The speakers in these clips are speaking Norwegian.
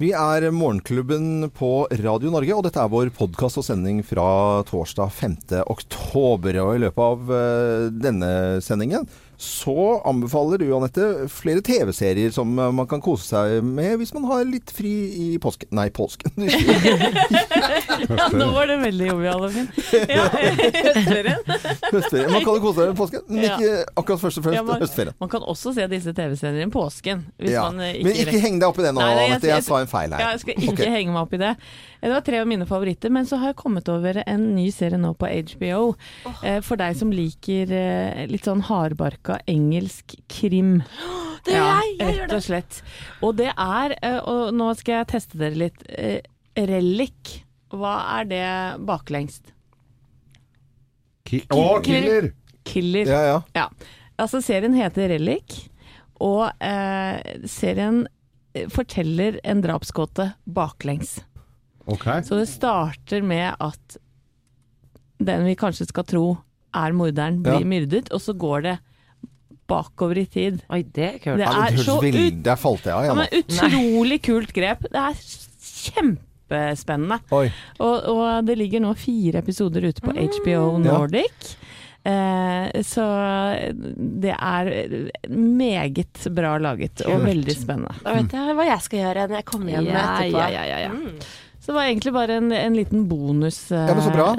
Vi er Morgenklubben på Radio Norge, og dette er vår podkast og sending fra torsdag 5. oktober. Og i løpet av eh, denne sendingen så anbefaler du, Anette, flere TV-serier som eh, man kan kose seg med hvis man har litt fri i påsken Nei, påsken. Ja, nå var det veldig jovial og fin. Ja, høstferien. Høstferien. Man kan jo kose seg med påsken, men ikke akkurat først og fremst Ja, man- høstferien. Man kan også se disse TV-seriene i påsken. Hvis Ja. man ikke Men ikke heng deg opp i det nå, nei, jeg- Jeg jeg- sa en feil her. Ja, jeg skal ikke okay. henge meg opp i det. Det var tre av mine favoritter, men så har jeg kommet over en ny serie nå på HBO. Eh, For deg som liker eh, litt sånn hardbarka engelsk krim. Det gjør jeg! Jeg gjør rett og slett. Og det er, eh, og nå skal jeg teste dere litt, eh, Relic. Hva er det baklengst? Ki oh, killer! Killer. Ja, ja. Ja. Altså, serien heter Relic, og eh, serien forteller en drapsgåte baklengs. Ok. Så det starter med at den vi kanskje skal tro er morderen, blir Ja. myrdet, og så går det bakover i tid. Oi, det er kult. Det er så ut, Der falt jeg av, ja, men utrolig kult grep. Det er kjempespennende. Oi. Og, og det ligger nå fire episoder ute på HBO Ja. Nordic. Eh, så det er meget bra laget og veldig spennende. Da vet jeg hva jeg skal gjøre når jeg kommer hjem Ja, etterpå. ja, ja, ja, ja. Mm. Så det var egentlig bare en, en liten Ja, men så bra.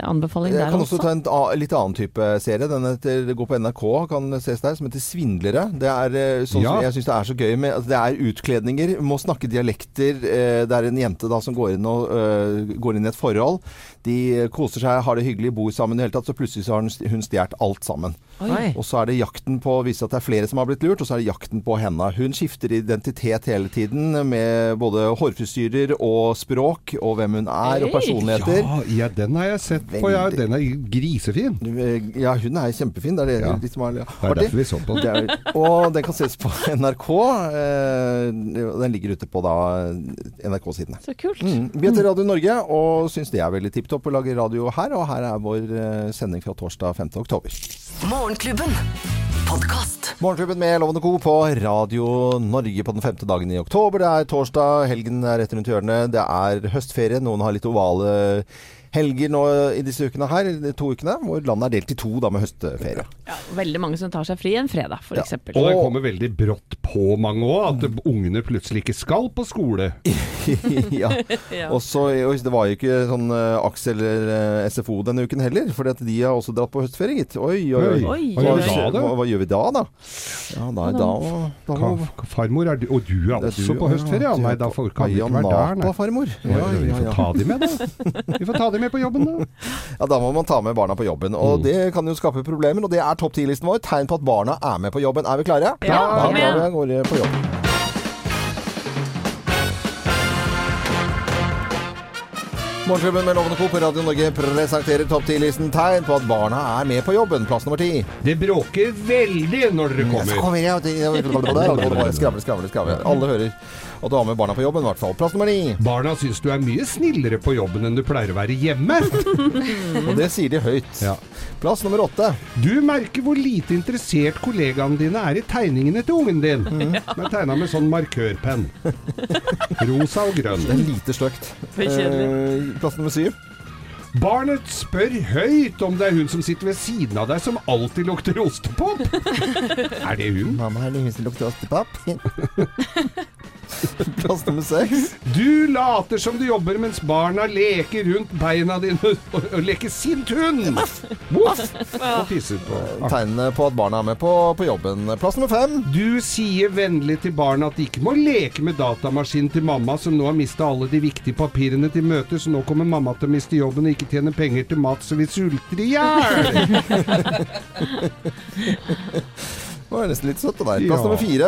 Jeg kan også også. ta en a- litt annen type serie. Den heter, går på NRK, kan ses der, som heter 'Svindlere'. Det er eh, sånn Ja. som jeg syns det er så gøy med altså, Det er utkledninger, må snakke dialekter. eh, Det er en jente da som går inn, og, uh, går inn i et forhold. De koser seg, har det hyggelig, bor sammen i det hele tatt, så plutselig så har hun- stjålet alt sammen. Oi. Og så er det jakten på å vise at det er flere som har blitt lurt, og så er det jakten på henne. Hun skifter identitet hele tiden med både hårfrisyrer og språk, og hvem hun er, og personligheter. Ja, ja, den har jeg sett på. Ja, den er grisefin. Ja, hun er kjempefin. Det er det Ja. litt som er Det er derfor vi så på den. Og den kan ses på NRK. Eh, den ligger ute på NRK-sidene. Så kult. Mm. Vi heter Radio Norge og syns det er veldig tipp topp og lage radio her. Og her er vår eh, sending fra torsdag 5. oktober. Morgenklubben. Morgenklubben med Lovende Co. på Radio Norge på den femte dagen i oktober. Det er torsdag, helgen er rett rundt hjørnet. Det er høstferie. Noen har litt ovale helger nå i disse ukene her, de to ukene, hvor landet er delt i to da med høstferie. Ja, veldig mange som tar seg fri en fredag, for Ja. eksempel. Og det kommer veldig brått på mange òg, at ungene plutselig ikke skal på skole. ja. Ja. Og så, det var jo ikke sånn uh, AKS eller eh, SFO denne uken heller, for de har også dratt på høstferie, gitt. Oi, oi, oi. Oi, Hva Hva, gjør vi da, da? hva, hva gjør vi da, da? Ja, nei, da, da Ka- Farmor, er du, og du er er også du, på høstferie? Ja, nei, da får, kan vi ikke være der, nei. farmor. Ja, Ja, vi ja, får ta de med, da. Vi får ta de med på jobben, da. Ja, da må man ta med barna på jobben. Og Mm. det kan jo skape problemer, og det er topp 10-listen vår. Tegn på at barna er med på jobben. Er vi klare? Ja, da kom igjen. går vi på jobb. Morgenklubben med Lovende Co. på Radio Norge presenterer topp 10-listen tegn på at barna er med på jobben. Plass nummer ti. Det bråker veldig når dere Ja, så kommer. kommer jeg. Skravle, skravle, skravle. Alle hører at du har med barna på jobben, i hvert fall. Plass nummer ni. Barna syns du er mye snillere på jobben enn du pleier å være hjemme. Og det sier de høyt. Ja. Plass nummer åtte. Du merker hvor lite interessert kollegaene dine er i tegningene til ungen din. Mm. Den er tegna med sånn markørpenn. Rosa og grønn. Det er lite stygt. Eh, Plass nummer syv. Barnet spør høyt om det er hun som sitter ved siden av deg som alltid lukter ostepop. Er det hun? Mamma, er det hun som lukter ostepop? Plass nummer seks. Du later som du jobber mens barna leker rundt beina dine og, og leker sint hund. Voff! Og pisser på. Tegnene på at barna er med på, på jobben. Plass nummer fem. Du sier vennlig til barna at de ikke må leke med datamaskinen til mamma, som nå har mista alle de viktige papirene til møter, så nå kommer mamma til å miste jobben og ikke tjene penger til mat, så vi sulter i hjel. Det var nesten litt søtt der. Ja. Plass nummer fire.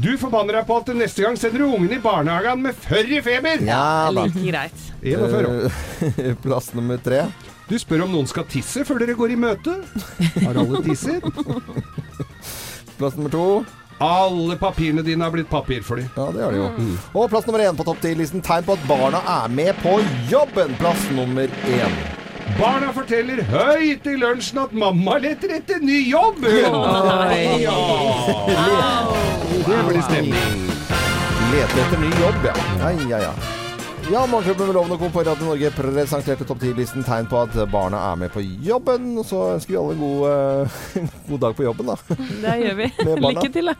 Du forbanner deg på at neste gang sender du ungen i barnehagen med førr i feber. Ja da. Like greit. 41 år. Eh, Plass nummer tre. Du spør om noen skal tisse før dere går i møte. Har alle tisset? Plass nummer to. Alle papirene dine har blitt papirfly. Ja, det har de jo. Og plass nummer én på topp ti-listen. Tegn på at barna er med på jobben. Plass nummer én. Barna forteller høyt i lunsjen at mamma leter etter ny jobb. Ja. Det blir stemning. Lete etter ny jobb, ja. Ja, ja, ja. Ja, Morgenklubben med Loven og Co. på Radio Norge presenterte topp 10-listen tegn på at barna er med på jobben. Og så ønsker vi alle en god, uh, god dag på jobben, da. Det gjør vi. Lykke til, da.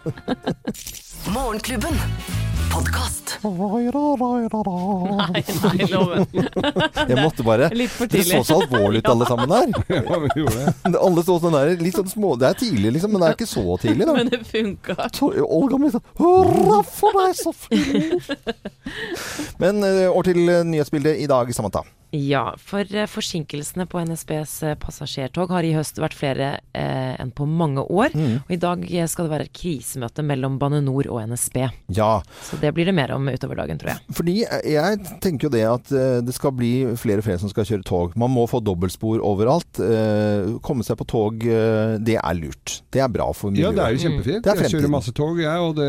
Morgenklubben. Podkast. Nei, nei, loven. Jeg måtte bare Litt for Dere så tidlig. så alvorlig ut, alle sammen her. Ja, vi gjorde det. Alle så sånn der, litt sånn små Det er tidlig, liksom, men det er ikke så tidlig, da. Men det funka. Så- Olga mi sa Hurra for deg, så fin! Men eh, over til eh, nyhetsbildet i dag, Samantha. Ja, for eh, forsinkelsene på NSBs eh, passasjertog har i høst vært flere eh, enn på mange år. Mm. Og i dag eh, skal det være et krisemøte mellom Bane NOR og NSB. Ja, Så det blir det mer om utover dagen, tror jeg. fordi jeg tenker jo det at det skal bli flere og flere som skal kjøre tog. Man må få dobbeltspor overalt. Eh, Komme seg på tog, det er lurt. Det er bra for Ja, det er jo kjempefint. Er jeg kjører masse tog, jeg, og det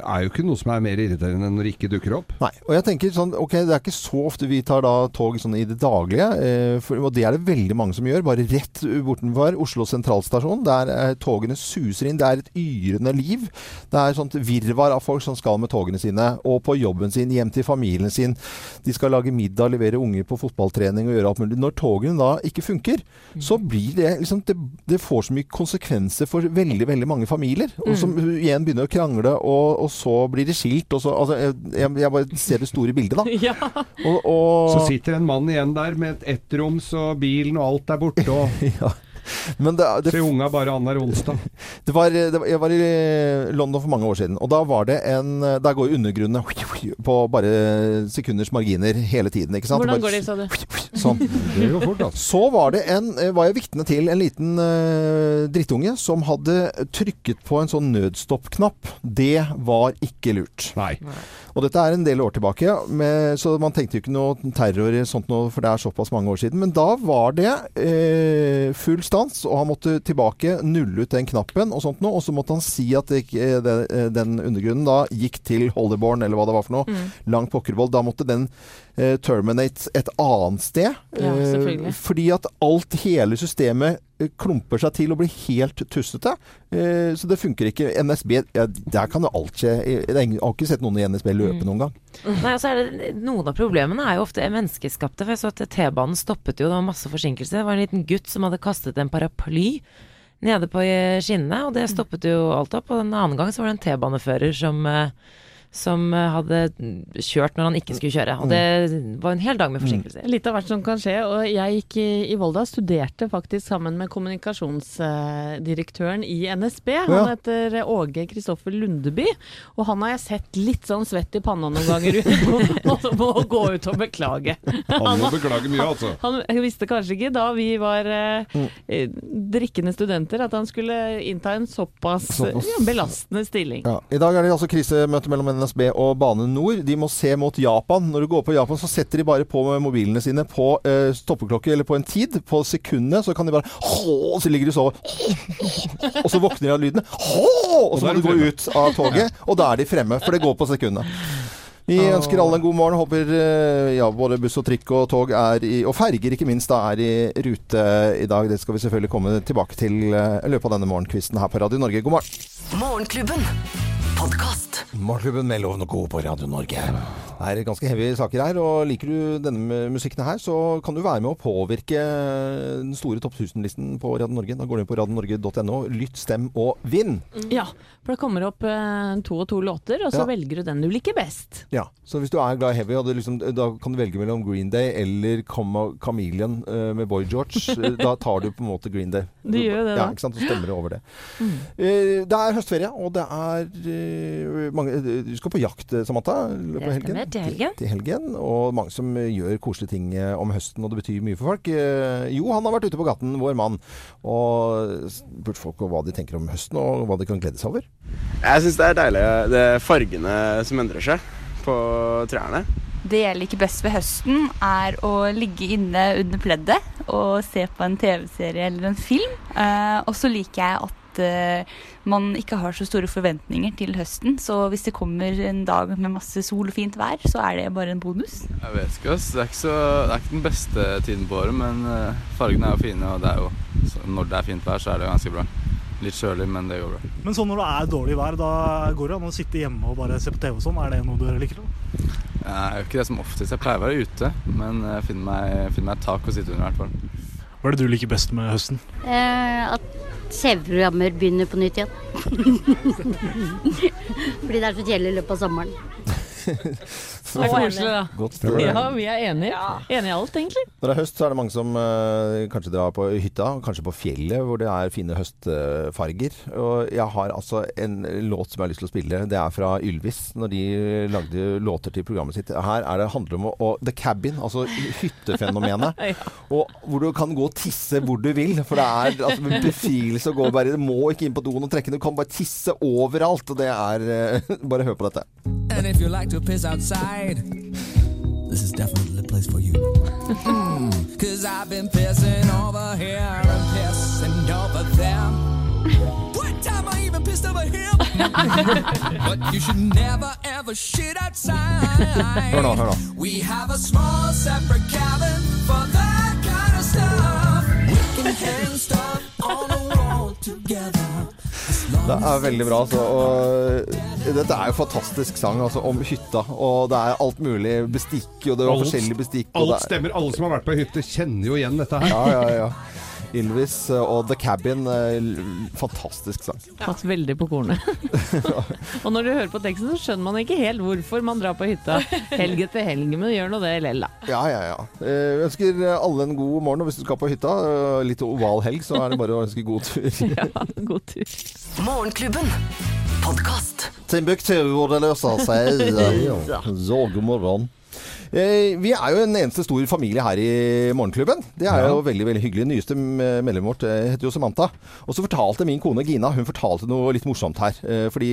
er jo ikke noe som er mer irriterende enn når det ikke dukker opp. Nei, og jeg tenker sånn, ok, det er ikke så ofte vi tar da tog sånn i det daglige, eh, for, og det er det veldig mange som gjør, bare rett bortenfor Oslo sentralstasjon, der eh, togene suser inn, det er et yrende liv, det er sånt virvar av folk som skal med togene sine, og på jobben sin, hjem til familien sin, de skal lage middag, levere unger på fotballtrening og gjøre alt mulig. Når togene da ikke funker, så blir det liksom, det, det får så mye konsekvenser for veldig, veldig mange familier, og som igjen begynner å krangle, og, og så blir det skilt, og så, altså, jeg, jeg bare ser det store bildet da. Ja. Og, og, Så sitter en mann igjen der med et ettroms og bilen og alt er borte, og ja. Men det, det, ser unga bare annenhver onsdag. det var, det var, jeg var i London for mange år siden, og da var det en Der går undergrunnen på bare sekunders marginer hele tiden, ikke sant? Hvordan Bare- går det, sa du? Sånn. Det går fort, da. Så var det en, eh, var jeg vitne til en liten uh, drittunge som hadde trykket på en sånn nødstopp-knapp. Det var ikke lurt. Nei. Og dette er en del år tilbake, med, så man tenkte jo ikke noe terror i sånt noe, for det er såpass mange år siden. Men da var det uh, full stans, og han måtte tilbake, nulle ut den knappen og sånt noe. Og så måtte han si at det, det, eh, den undergrunnen da gikk til Hollyborn, eller hva det var for noe. Langt pokkervoll. Da måtte den eh, terminate et annet sted. Ja, eh, fordi at alt, hele systemet eh, klumper seg til og blir helt tussete. Eh, så det funker ikke. NSB, ja, der kan jo alt skje. Jeg jeg har ikke sett noen i NSB løpe noen gang. Nei, altså er det, Noen av problemene er jo ofte menneskeskapte. For jeg så at T-banen stoppet jo, det var masse forsinkelser. Det var en liten gutt som hadde kastet en paraply nede på eh, skinnene, og det stoppet jo alt opp. Og en annen gang så var det en T-banefører som eh, som eh, hadde kjørt når han ikke skulle kjøre. Og det var en hel dag med forsinkelser. Litt av hvert som kan skje. Og jeg gikk i, i Volda, studerte faktisk sammen med kommunikasjonsdirektøren i NSB. Han heter Åge Kristoffer Lundeby. Og han har jeg sett litt sånn svett i panna noen ganger uten å gå ut og beklage. Han må beklage mye, altså. Han visste kanskje ikke da vi var eh, eh, drikkende studenter at han skulle innta en såpass, Såpass. Ja, belastende stilling. Ja. I dag er det altså krisemøte mellom NSB og Bane Nor. De må se mot Japan. Når du går på Japan, så setter de bare på mobilene sine på eh, stoppeklokke eller på en tid. På sekundet så kan de bare Hå! Så ligger de så Og så våkner de av lyden. Hå! Og så må du de gå ut av toget, og da er de fremme. For det går på sekundet. Vi ønsker alle en god morgen. Håper eh, ja, både buss og trikk og tog er i, og ferger ikke minst, da, er i rute i dag. Det skal vi selvfølgelig komme tilbake til eh, i løpet av denne morgenkvisten her på Radio Norge. God morgen. Morgenklubben. Podkast. Morgenklubben med Loven og Co. på Radio Norge. Er ganske heavy saker her, og liker du denne musikken her, så kan du være med å påvirke den store topp 1000-listen på Radio Norge. Da går du inn på radionorge.no. Lytt, stem og vinn! Ja, for det kommer opp eh, to og to låter, og så Ja. velger du den du liker best. Ja, så hvis du er glad i heavy, du liksom, da kan du velge mellom Green Day eller Chameleon eh, med Boy George. Eh, da tar du på en måte Green Day. Du gjør det da. Ja, ikke sant? Så stemmer over det. Eh, det er høstferie, og det er mange Du skal på jakt, Samantha? På stemmer, til helgen. Til helgen. Og mange som gjør koselige ting eh, om høsten, og det betyr mye for folk. Eh, Jo, han har vært ute på gaten, vår mann, og spurt folk hva de tenker om høsten, og hva de kan glede seg over. Jeg syns det er deilig. Det er fargene som endrer seg på trærne. Det jeg liker best ved høsten, er å ligge inne under pleddet og se på en TV-serie eller en film. Eh, og så liker jeg at eh, man ikke har så store forventninger til høsten. Så hvis det kommer en dag med masse sol og fint vær, så er det bare en bonus. Jeg vet ikke, ass. Det er ikke, så, det er ikke den beste tiden på året, men eh, fargene er jo fine, og det er jo, så når det er fint vær, så er det ganske bra. Litt kjølig, men det går bra. Men sånn når det er dårlig vær, da går det an å sitte hjemme og bare se på TV og sånn. Er det noe du liker? da? Jeg jo ikke det som oftest. Jeg pleier å være ute, men jeg finner meg, finner meg et tak å sitte under i hvert fall. Hva er det du liker best med høsten? Eh, at TV-programmer begynner på nytt igjen. Fordi det er så kjedelig i løpet av sommeren. Det er koselig, da. Godt sted. Ja, vi er enige. Enige i alt, egentlig. Når det er høst, så er det mange som uh, kanskje drar på hytta, kanskje på fjellet, hvor det er fine høstfarger. Og jeg har altså en låt som jeg har lyst til å spille. Det er fra Ylvis, når de lagde låter til programmet sitt. Her er det, handler om å, å, The Cabin, altså hyttefenomenet. Og hvor du kan gå og tisse hvor du vil. For det er altså, en befrielse å gå bare Du må ikke inn på doen og trekke. Du kan bare tisse overalt. Og det er uh, Bare hør på dette. And if you like to piss outside, this is definitely the place for you. Mm, Cause I've been pissing over here and pissing over there. what time I even pissed over here. but you should never ever shit outside. Hør nå, hør nå. We have a small separate cabin for that kind of stuff. We can hang stuff on the wall together. Det er veldig bra. Altså, og dette er jo fantastisk sang altså, om hytta. Og det er alt mulig bestikk, og det er Alt- forskjellig bestikk. Alt er- stemmer. Alle som har vært på hytte, kjenner jo igjen dette her. Ja, ja, ja. Ylvis eh, og The Cabin. eh, Fantastisk sang. Tatt veldig på kornet. og når du hører på teksten, så skjønner man ikke helt hvorfor man drar på hytta helg etter helg, men gjør nå det lell, da. Ja, ja, ja. Eh, Jeg ønsker alle en god morgen. Og hvis du skal på hytta, litt oval helg, så er det bare å ønske god tur. ja, god tur. Morgenklubben. Podkast. Timbuktu, hvor det løser seg. Så, god morgen. Eh, Vi er jo en eneste stor familie her i Morgenklubben. Det er jo veldig veldig hyggelig. Nyeste medlemmet vårt eh, heter jo Samantha. Og så fortalte min kone Gina Hun fortalte noe litt morsomt her. Eh, Fordi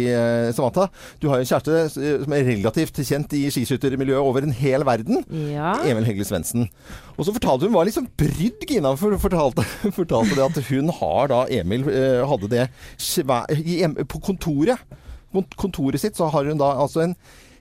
Samantha, du har jo en kjæreste som er relativt kjent i skiskyttermiljøet over en hel verden. Ja. Emil Hegle Svendsen. Og så fortalte hun, var liksom brydd, Gina, for fortalte, fortalte det at hun har da Emil hadde det på kontoret. På kontoret sitt så har hun da altså en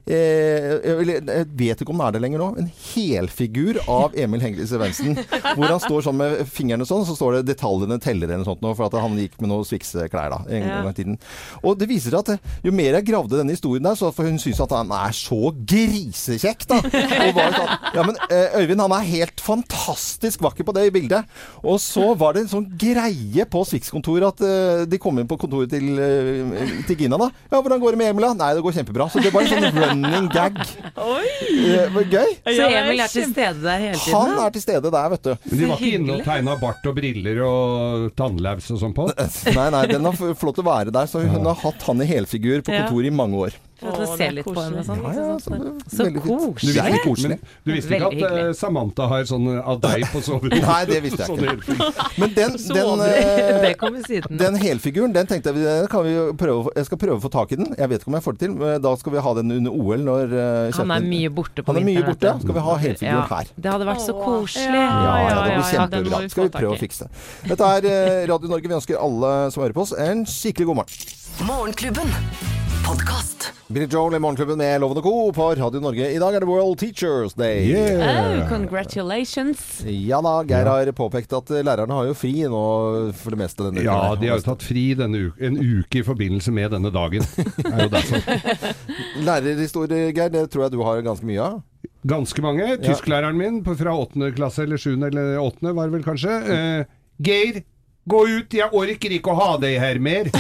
jeg jeg vet ikke om det er det lenger nå. En helfigur av Emil Hegle Svendsen. Hvor han står sånn med fingrene sånn, så står det 'detaljene teller' eller noe sånt nå, for at han gikk med noen Swix-klær da, en gang i tiden. Og det viser seg at eh, jo mer jeg gravde denne historien der, så for hun syns at han er så grisekjekk, da. Sånn, ja, men eh, Øyvind han er helt fantastisk vakker på det bildet. Og så var det en sånn greie på Swix-kontoret at eh, de kom inn på kontoret til, eh, til Gina da. Ja, hvordan går det med Emil da? Nei, det går kjempebra. Så det var en sånn running gag. Oi! var gøy. Så Emil er til stede der hele tiden? Han er til stede der, vet du. Men de var ikke inne og tegna bart og briller og tannlaus og sånn på? Nei, nei, den har flott fått lov til å være der. Så hun har hatt han i helfigur på kontoret i mange år. For at du ser litt på henne og sånn. Ja, ja, så- Så koselig. Du visste, koselig. Men du visste ikke at eh, Samantha har sånn av deg på soverommet? Nei, det visste jeg ikke. Men den, den, eh, siden. den helfiguren, den tenkte jeg den kan vi prøve, Jeg skal prøve å få tak i den. Jeg vet ikke om jeg får det til. Da skal vi ha den under OL når uh, Han er mye borte på er borte. vet. Skal vi ha helfiguren Ja, her? Det hadde vært så koselig. Ja, ja, det blir ja, ja, den må kjempebra. vi Skal vi prøve å fikse. Dette er eh, Radio Norge. Vi ønsker alle som hører på oss, en skikkelig god morgen. Morgenklubben. Podkast. Billy Joel i Morgenklubben med Loven og Co. på Radio Norge. I dag er det World Teachers Day. Oh, congratulations. Ja da, Geir har påpekt at eh, lærerne har jo fri nå for det meste denne Ja, de har jo tatt fri denne uke, en uke i forbindelse med denne dagen. Er jo derfor. Lærerhistorie, Geir, det tror jeg du har ganske mye av. Ganske mange. Tysklæreren min fra åttende klasse, eller sjuende eller åttende var det vel kanskje. Eh, Geir, gå ut, jeg orker ikke å ha deg her mer.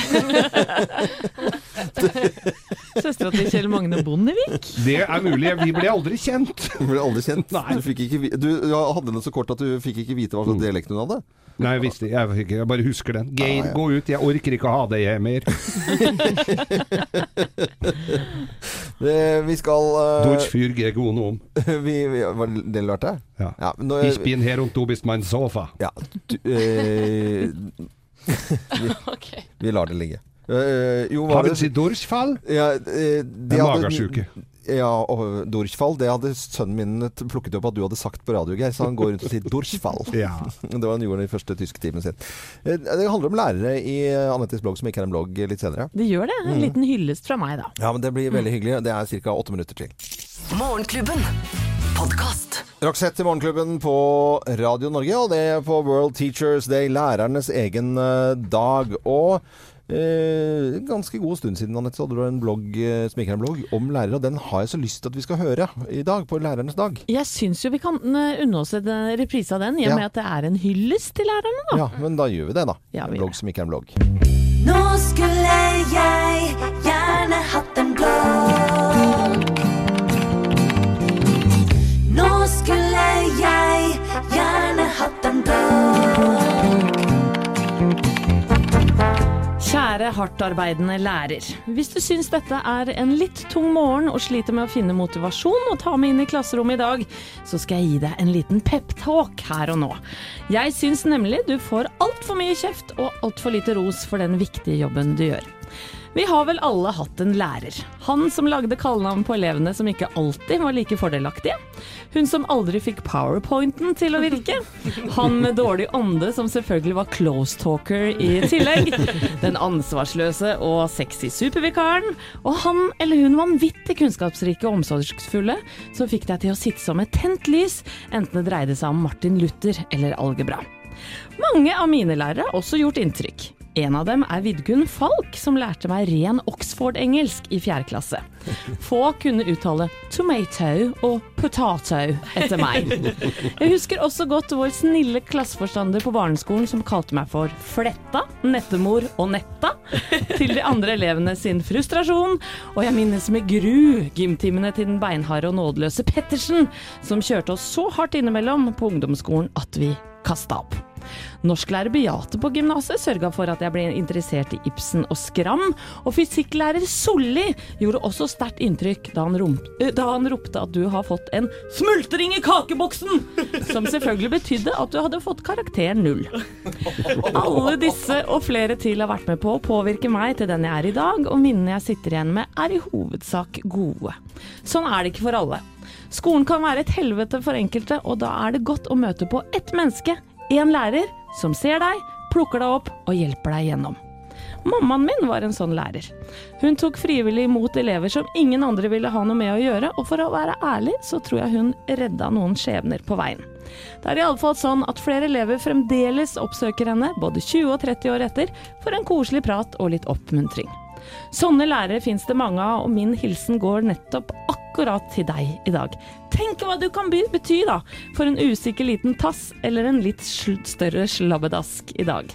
Søstera til Kjell Magne Bondevik. Det er mulig. Vi ble aldri kjent. Vi ble aldri kjent. Du, fikk ikke, du hadde den så kort at du fikk ikke vite hva slags dialekt hun hadde. Nei, jeg visste jeg, fikk, jeg bare husker den. Geir, Ah, ja. gå ut, jeg orker ikke å ha deg her mer. Det, vi skal uh, Durch fyr gone om. vi, vi, Var det det du lærte? Ja. Ja, nå- Ich bin her und du bist mein Sofa. Ja, du, uh, vi, vi lar det ligge. Eh, jo, var Haben det Sie Durchfall? ja, eh, de magesjuke. Ja, og Durchfall, det hadde sønnen min plukket opp at du hadde sagt på radio, Geir. Så han går rundt og sier Durchfall. Ja. Det var han gjorde i første tysktimen sin. Eh, Det handler om lærere i eh, Anettes blogg, som ikke er en blogg, litt senere. Det gjør det. En Mm. liten hyllest fra meg, da. Ja, men det blir veldig hyggelig. Det er ca. åtte minutter til. Morgenklubben. Podcast. Roxette i Morgenklubben på Radio Norge, og det er på World Teachers Day, lærernes egen dag. Og eh, ganske god stund siden Annette, så hadde du en blogg, eh, som ikke er en blogg, om lærere, og den har jeg så lyst til at vi skal høre i dag, på lærernes dag. Jeg syns jo vi kan eh, unne oss en eh, reprise av den, i og Ja. at det er en hyllest til lærerne, da. Ja, men da gjør vi det, da. Ja, vi en blogg som ikke er en blogg. Nå skulle jeg Kjære hardtarbeidende lærer. Hvis du syns dette er en litt tung morgen og sliter med å finne motivasjon og ta med inn i klasserommet i dag, så skal jeg gi deg en liten peptalk her og nå. Jeg syns nemlig du får altfor mye kjeft og altfor lite ros for den viktige jobben du gjør. Vi har vel alle hatt en lærer. Han som lagde kallenavn på elevene som ikke alltid var like fordelaktige. Hun som aldri fikk powerpointen til å virke. Han med dårlig ånde som selvfølgelig var close talker i tillegg. Den ansvarsløse og sexy supervikaren. Og han eller hun vanvittig kunnskapsrike og omsorgsfulle som fikk deg til å sitte som et tent lys, enten det dreide seg om Martin Luther eller algebra. Mange av mine lærere har også gjort inntrykk. En av dem er Vidkun Falk, som lærte meg ren Oxford-engelsk i fjerde klasse. Få kunne uttale tomato og potato etter meg. Jeg husker også godt vår snille klasseforstander på barneskolen som kalte meg for Fletta, Nettemor og Netta, til de andre elevene sin frustrasjon. Og jeg minnes med gru gymtimene til den beinharde og nådeløse Pettersen, som kjørte oss så hardt innimellom på ungdomsskolen at vi kasta opp. Norsklærer Beate på gymnaset sørga for at jeg ble interessert i Ibsen og Skram, og fysikklærer Solli gjorde også sterkt inntrykk da han, rom, eh, da han ropte at du har fått en smultring i kakeboksen! Som selvfølgelig betydde at du hadde fått karakter null. Alle disse og flere til har vært med på å påvirke meg til den jeg er i dag, og minnene jeg sitter igjen med er i hovedsak gode. Sånn er det ikke for alle. Skolen kan være et helvete for enkelte, og da er det godt å møte på ett menneske, en lærer, som ser deg, plukker deg opp og hjelper deg gjennom. Mammaen min var en sånn lærer. Hun tok frivillig imot elever som ingen andre ville ha noe med å gjøre, og for å være ærlig så tror jeg hun redda noen skjebner på veien. Det er i alle fall sånn at flere elever fremdeles oppsøker henne, både 20 og 30 år etter, for en koselig prat og litt oppmuntring. Sånne lærere fins det mange av, og min hilsen går nettopp akkurat til deg i dag. Tenk hva du kan bety da, for en usikker liten tass eller en litt større slabbedask i dag.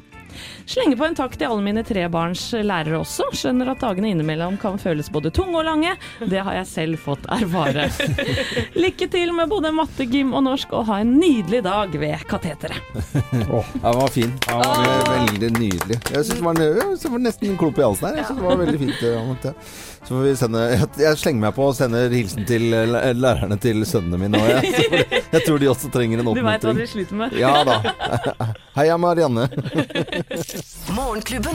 Slenger på en takk til alle mine trebarns lærere også. Skjønner at dagene innimellom kan føles både tunge og lange. Det har jeg selv fått erfare. Lykke til med både matte, gym og norsk, og ha en nydelig dag ved kateteret. Oh, den var fin. Ja, den var Veldig nydelig. Jeg syns det var, var nesten klump i halsen her. Jeg synes det var veldig fint. eh, Så får vi sende jeg, slenger meg på og sender hilsen til eh, lærerne til sønnene mine òg. Jeg, tror- jeg tror de også trenger en Du veit hva de sliter med? Ja da. Heia Marianne. Morgenklubben.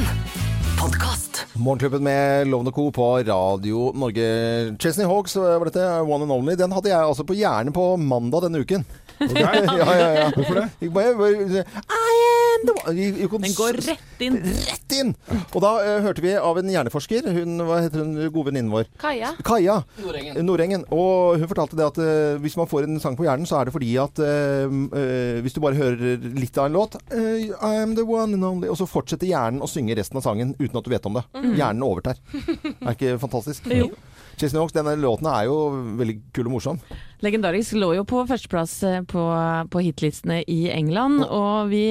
Podkast. Morgenklubben med Lovende Co. på Radio Norge. Chesney Hawks var dette, One and Only. Den hadde jeg altså på hjernen på mandag denne uken. Ja, ja, ja. Hvorfor det? Jeg bare, bare, I am the one. Den går rett inn. Rett inn! Og da uh, hørte vi av en hjerneforsker, hun, hva heter hun, gode venninnen vår? Kaja. Kaja. Nordengen. Nordengen. Og hun fortalte det at uh, hvis man får en sang på hjernen, så er det fordi at uh, hvis du bare hører litt av en låt I am the one and only Og så fortsetter hjernen å synge resten av sangen uten at du vet om det. Mm. Hjernen overtar. Er ikke fantastisk? Jo. Chesney Hawks, denne låten er jo veldig kul og morsom. Legendarisk lå jo på førsteplass eh, på, på hitlistene i England, og vi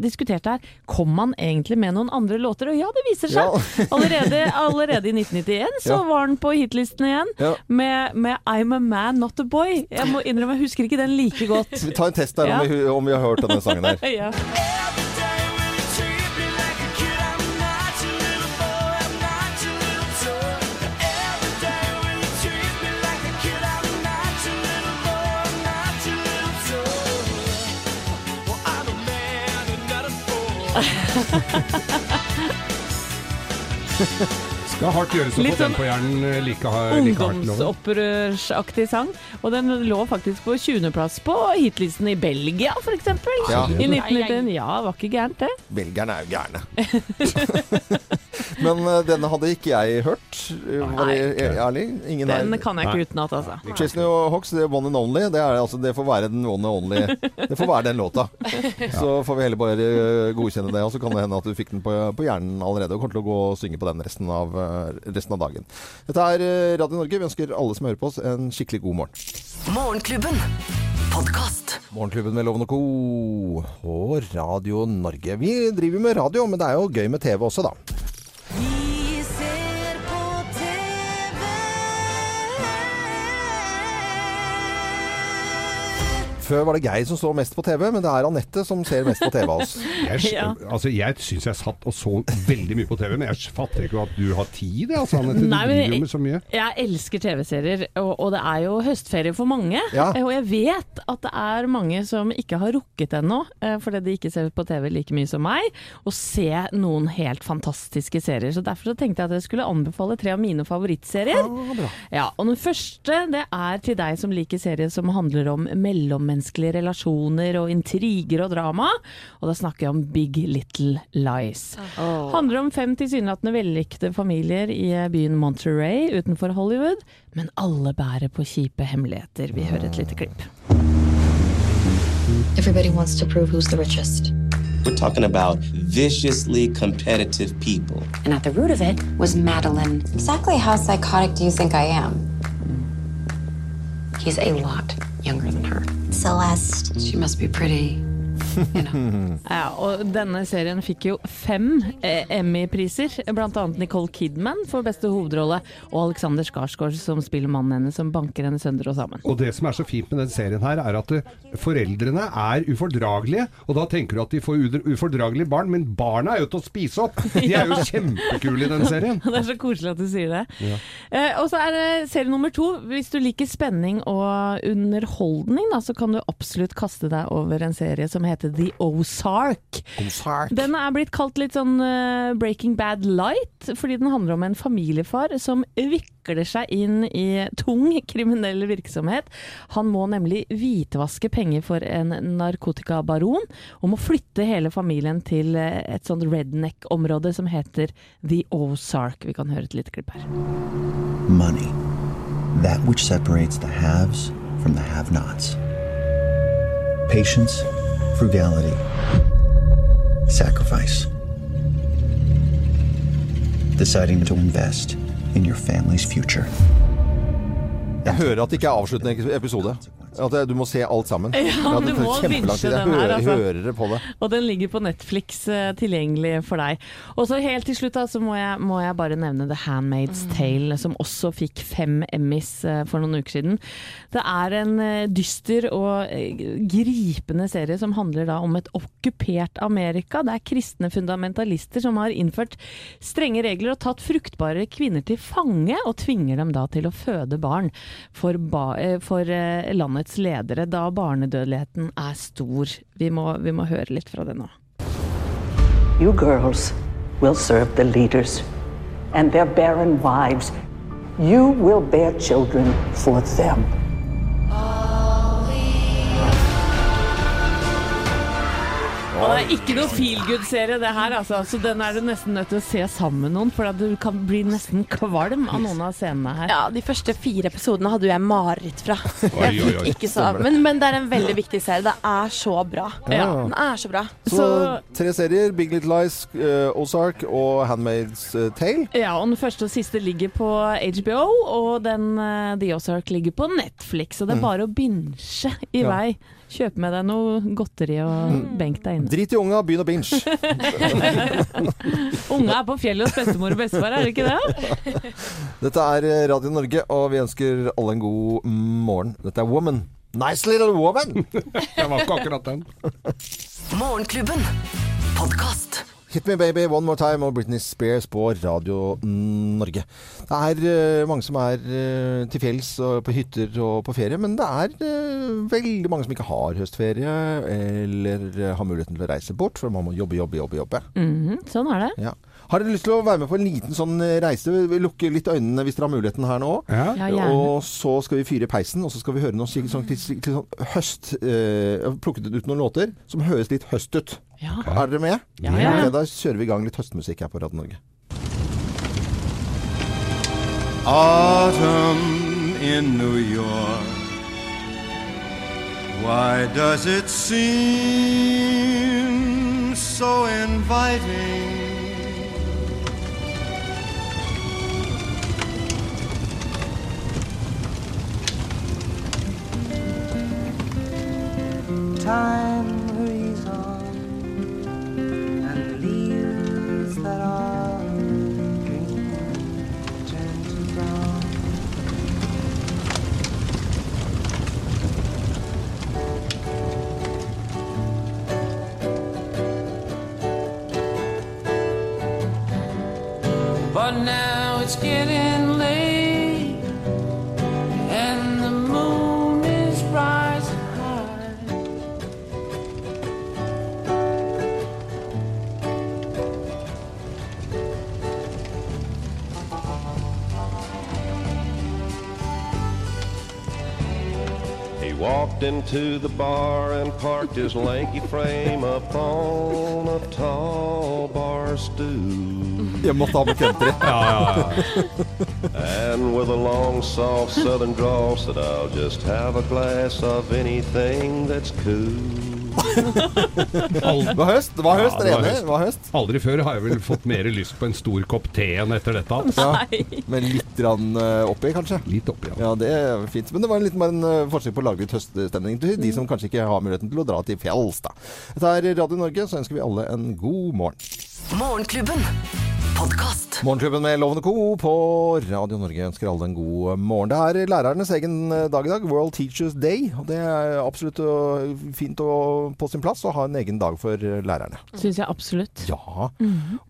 diskuterte her kom han egentlig med noen andre låter. Og ja, det viser seg! Ja. allerede, allerede i 1991 så Ja. var han på hitlistene igjen Ja. med, med I'm a man, not a boy. Jeg må innrømme, jeg husker ikke den like godt. Vi tar en test der om, vi, om vi har hørt denne sangen her. ja. Skal hardt gjøres å få den sånn på hjernen eh, like, like hardt. Ungdomsopprørsaktig sang. Og den lå faktisk på 20.-plass på hitlisten i Belgia, f.eks. Ja. I 1991. Ja, var ikke gærent, det. Belgierne er jo gærne. Men uh, denne hadde ikke jeg hørt. eh, Var jeg ærlig? Ingen Den her. kan jeg ikke utenat, altså. Chesney og Hawks, det er one and only. Det, er, altså, det får være den one and only. Det får være den låta. Så får vi heller bare eh, godkjenne det. Og så kan det hende at du fikk den på, på hjernen allerede og kommer til å gå og synge på den resten av, resten av dagen. Dette er Radio Norge. Vi ønsker alle som hører på oss, en skikkelig god morgen. Morgenklubben. Podkast. Morgenklubben med Loven og Co. og Radio Norge. Vi driver med radio, men det er jo gøy med TV også, da. Før var det Geir som så mest på TV, men det er Anette som ser mest på TV av oss. Jeg, altså, jeg syns jeg satt og så veldig mye på TV, men jeg fatter ikke at du har tid, altså, Anette. Du Nei, driver jo med så mye. Jeg elsker TV-serier, og, og det er jo høstferie for mange. Ja. Eh, Og jeg vet at det er mange som ikke har rukket ennå, eh, fordi de ikke ser på TV like mye som meg, å se noen helt fantastiske serier. Så Derfor så tenkte jeg at jeg skulle anbefale tre av mine favorittserier. Ja, og Den første det er til deg som liker serier som handler om mellommenneskelige relasjoner og intriger og drama. Og da snakker jeg om Big Little Lies. Handler om fem tilsynelatende vellykkede familier i byen Monterey utenfor Hollywood, men alle bærer på kjipe hemmeligheter. Vi hører et lite klipp. Everybody wants to prove who's the richest. We're talking about viciously competitive people. And at the root of it was Madeline. Exactly how psychotic do you think I am? He's a lot younger than her. Celeste. She must be pretty. Ja, og denne serien fikk jo fem eh, Emmy-priser, bl.a. Nicole Kidman for beste hovedrolle, og Alexander Skarsgård som spiller mannen hennes som banker henne sønder og sammen. Og det som er så fint med den serien her, er at eh, foreldrene er ufordragelige. Og da tenker du at de får ufordragelige barn, men barna er jo til å spise opp! De er jo Ja. kjempekule i den serien. Det er så koselig at du sier det. Ja. Eh, og så er det serie nummer to. Hvis du liker spenning og underholdning, da, så kan du absolutt kaste deg over en serie som heter The Ozark. Den er blitt kalt litt sånn eh, Breaking Bad light, fordi den handler om en familiefar som vikler seg inn i tung kriminell virksomhet. Han må nemlig hvitvaske penger for en narkotikabaron, og må flytte hele familien til eh, et sånt redneck-område som heter The Ozark. Vi kan høre et lite klipp her. Money. That which separates the haves from the have nots. Patience, frugality, sacrifice. Deciding to invest in your family's future. Jeg hører at det ikke er avsluttende episode. At du må se alt sammen. Ja, du må vinsje den her, hører, altså. hører på det. Og den ligger på Netflix eh, tilgjengelig for deg. Og så helt til slutt da, så må jeg, må jeg bare nevne The Handmaid's Tale, som også fikk fem Emmys eh, for noen uker siden. Det er en eh, dyster og gripende serie som handler da om et okkupert Amerika. Det er kristne fundamentalister som har innført strenge regler og tatt fruktbare kvinner til fange, og tvinger dem da til å føde barn for, ba, for eh, landets ledere, da barnedødeligheten er stor. Vi må, vi må høre litt fra det nå. You girls will serve the leaders and their barren wives. You will bear children for them. Og det er ikke noe feel good-serie det her, altså. Så den er du nesten nødt til å se sammen med noen, for da du kan bli nesten kvalm av noen av scenene her. Ja, de første fire episodene hadde jo jeg mareritt fra. Oi, Jeg oi, ikke så, men, men det er en veldig viktig serie. Det er så bra. Ja. Den er så bra. Så tre serier. Big Little Lies, uh, Ozark og Handmaid's eh, Tale. Ja, og den første og siste ligger på HBO, og den uh, The Ozark ligger på Netflix. Og det er Mm. bare å binche i Ja. vei. Kjøp med deg noe godteri og benk deg inne. Drit i unga, begynn å binge. Unga er på fjellet hos bestemor og bestefar, er det ikke det? Dette er eh, Radio Norge, og vi ønsker alle en god morgen. Dette er Woman. Nice little woman! Det var ikke akkurat den. Morgenklubben. Podkast. Hit Me Baby One More Time og Britney Spears på Radio Norge. Det er eh, mange som er eh, til fjells og på hytter og på ferie, men det er eh, veldig mange som ikke har høstferie eller har muligheten til å reise bort, for man må jobbe, jobbe, jobbe. jobbe. Mhm, sånn er det. Ja. Har dere lyst til å være med på en liten sånn reise? Vi lukker litt øynene hvis dere har muligheten her nå. Ja, Ja, og så skal vi fyre i peisen, og så skal vi høre noe sånn, til, til sånn høst eh, Jeg har plukket ut noen låter som høres litt høst ut. Er dere med? Ja, ja. Okay, da kjører vi i gang litt høstmusikk her på Radio Norge. Autumn in New York. Why does it seem so inviting? Time now it's getting late, and the moon is rising high. He walked into the bar and parked his lanky frame upon a tall bar stool. Jeg måtte ha med country. And with a long, soft southern drawl said, I'll just have a glass of anything that's cool. Det var høst, det var høst, Ja, det var høst. Det var høst. Aldri før har jeg vel fått mer lyst på en stor kopp te enn etter dette. Ja, med litt grann, eh, oppi, kanskje? Litt oppi, ja. Det er fint. Men det var en liten bare en eh, forsøk på å lage ut høststemning til de som kanskje ikke har muligheten til å dra til fjells. Da. Dette er Radio Norge, så ønsker vi alle en god morgen. Morgenklubben. Podkast. Morgenklubben med Lovende Co. på Radio Norge ønsker alle en god morgen. Det er lærernes egen eh, dag i dag, World Teachers Day. Og det er absolutt eh, fint og på sin plass å ha en egen dag for eh, lærerne. Syns jeg absolutt. Ja.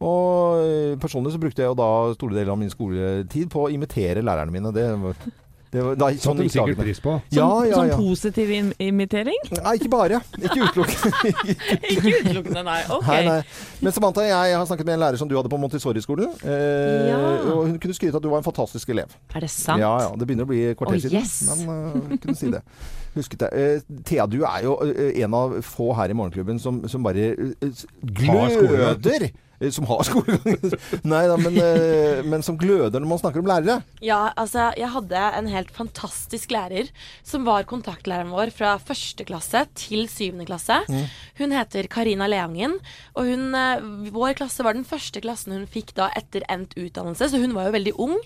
Og eh, personlig så brukte jeg jo da store deler av min skoletid på å imitere lærerne mine. Det var, det var, da, Satte de gikk sikkert pris på. Ja, ja, Sånn som positiv im imitering? Nei, ikke bare. Ikke utelukkende. Ikke utelukkende, nei. Ok. Nei, nei. Men Samantha, jeg har snakket med en lærer som du hadde på Montessori-skolen. Eh, Ja. Og hun kunne skryte at du var en fantastisk elev. Er det sant? Ja, ja. Det begynner å bli et kvarter Å, siden. yes. Men uh, kunne si det. Husket det. Uh, Thea, du er jo eh, en av få her i Morgenklubben som, som bare uh, gløder. Eh, Som har skolegang. Nei da, men, eh, men som gløder når man snakker om lærere. Ja, altså, jeg hadde en helt fantastisk lærer som var kontaktlæreren vår fra første klasse til syvende klasse. Mm. Hun heter Karina Leangen, og hun, eh, vår klasse var den første klassen hun fikk da etter endt utdannelse, så hun var jo veldig ung.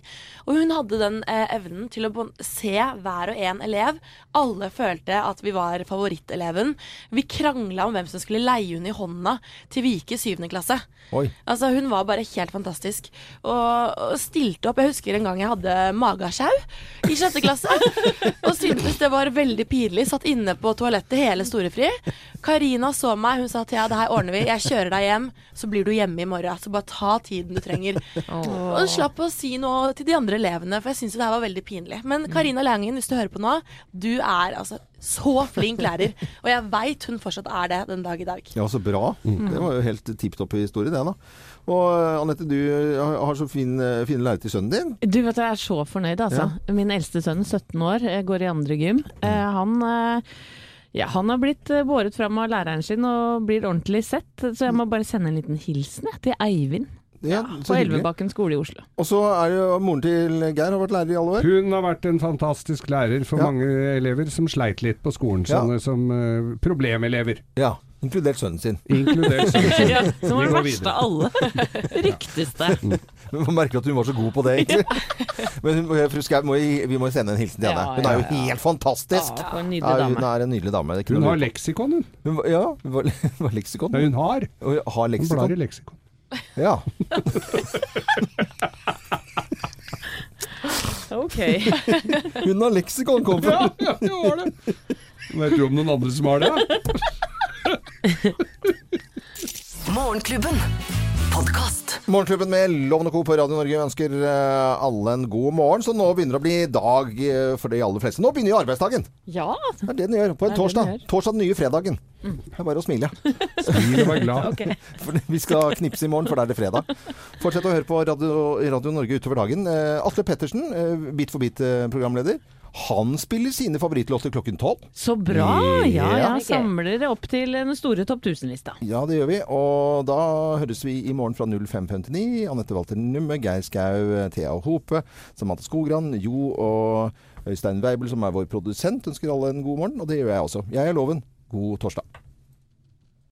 Og hun hadde den eh, evnen til å se hver og en elev. Alle følte at vi var favoritteleven. Vi krangla om hvem som skulle leie hun i hånda til Vike syvende klasse. Oi. Altså, hun var bare helt fantastisk. Og, og stilte opp. Jeg husker en gang jeg hadde magasjau i sjette klasse. og syntes det var veldig pinlig. Satt inne på toalettet hele storefri. Karina så meg, hun sa Thea, det her ordner vi. Jeg kjører deg hjem, så blir du hjemme i morgen. Så bare ta tiden du trenger. Og slapp å si noe til de andre elevene, for jeg syns det her var veldig pinlig. Men Karina Langen, hvis du hører på nå, du er altså så flink lærer. Og jeg veit hun fortsatt er det den dag i dag. Ja, så bra. Det var jo helt tipp topp historie, det da. Og eh, Anette, du har har så fin, eh, fine lærere til sønnen din. Du vet Jeg er så fornøyd, altså. Min eldste sønn, 17 år, eh, går i andre gym. Eh, han, eh, ja, han har blitt eh, båret fram av læreren sin og blir ordentlig sett, så jeg må bare sende en liten hilsen jeg, til Eivind. Ja, på. Elvebakken skole i Oslo. Og så er det jo moren til Geir har vært lærer i alle år. Hun har vært en fantastisk lærer for Ja. mange elever som sleit litt på skolen. Ja. Som uh, problemelever. Ja, inkludert sønnen sin. Inkludert sønnen sin. Ja, som var den verste videre. av alle. Ryktes det. Men Man merker at hun var så god på det, egentlig. Men hun, fru Skau, må vi, vi må jo sende en hilsen til henne. Ja, Hun er jo ja, ja. helt fantastisk. Ja, en nydelig Ja, dame. hun er en nydelig dame. Hun har leksikon, hun. Hun Ja, hun var, hun var leksikon. Ja, hun har. Hun har Hun leksikon. blar i leksikon. Ja. Ok. Hun har leksikon, kom fra. Ja, ja, det var det. Vet du om noen andre som har det? Morgenklubben med Loven og Co. på Radio Norge ønsker eh, alle en god morgen. Så nå begynner det å bli dag eh, for de aller fleste. Nå begynner jo arbeidsdagen. Ja. Det er det den gjør på en den torsdag. Torsdag den nye fredagen. Det er bare å smile. Smil og vær glad. okay. Vi skal knipse i morgen, for da er det fredag. Fortsett å høre på Radio, Radio Norge utover dagen. Eh, Atle Pettersen, Bit for bit-programleder. Han spiller sine favorittlåter klokken tolv. Så bra! Ja, ja. Samler det opp til den store topp 1000-lista. Ja, det gjør vi. Og da høres vi i morgen fra 05.59. Anette Walter Numme, Geir Skau, Thea Hope, Samantha Skogran, Jo og Øystein Weibel, som er vår produsent, ønsker alle en god morgen. Og det gjør jeg også. Jeg er Loven. God torsdag.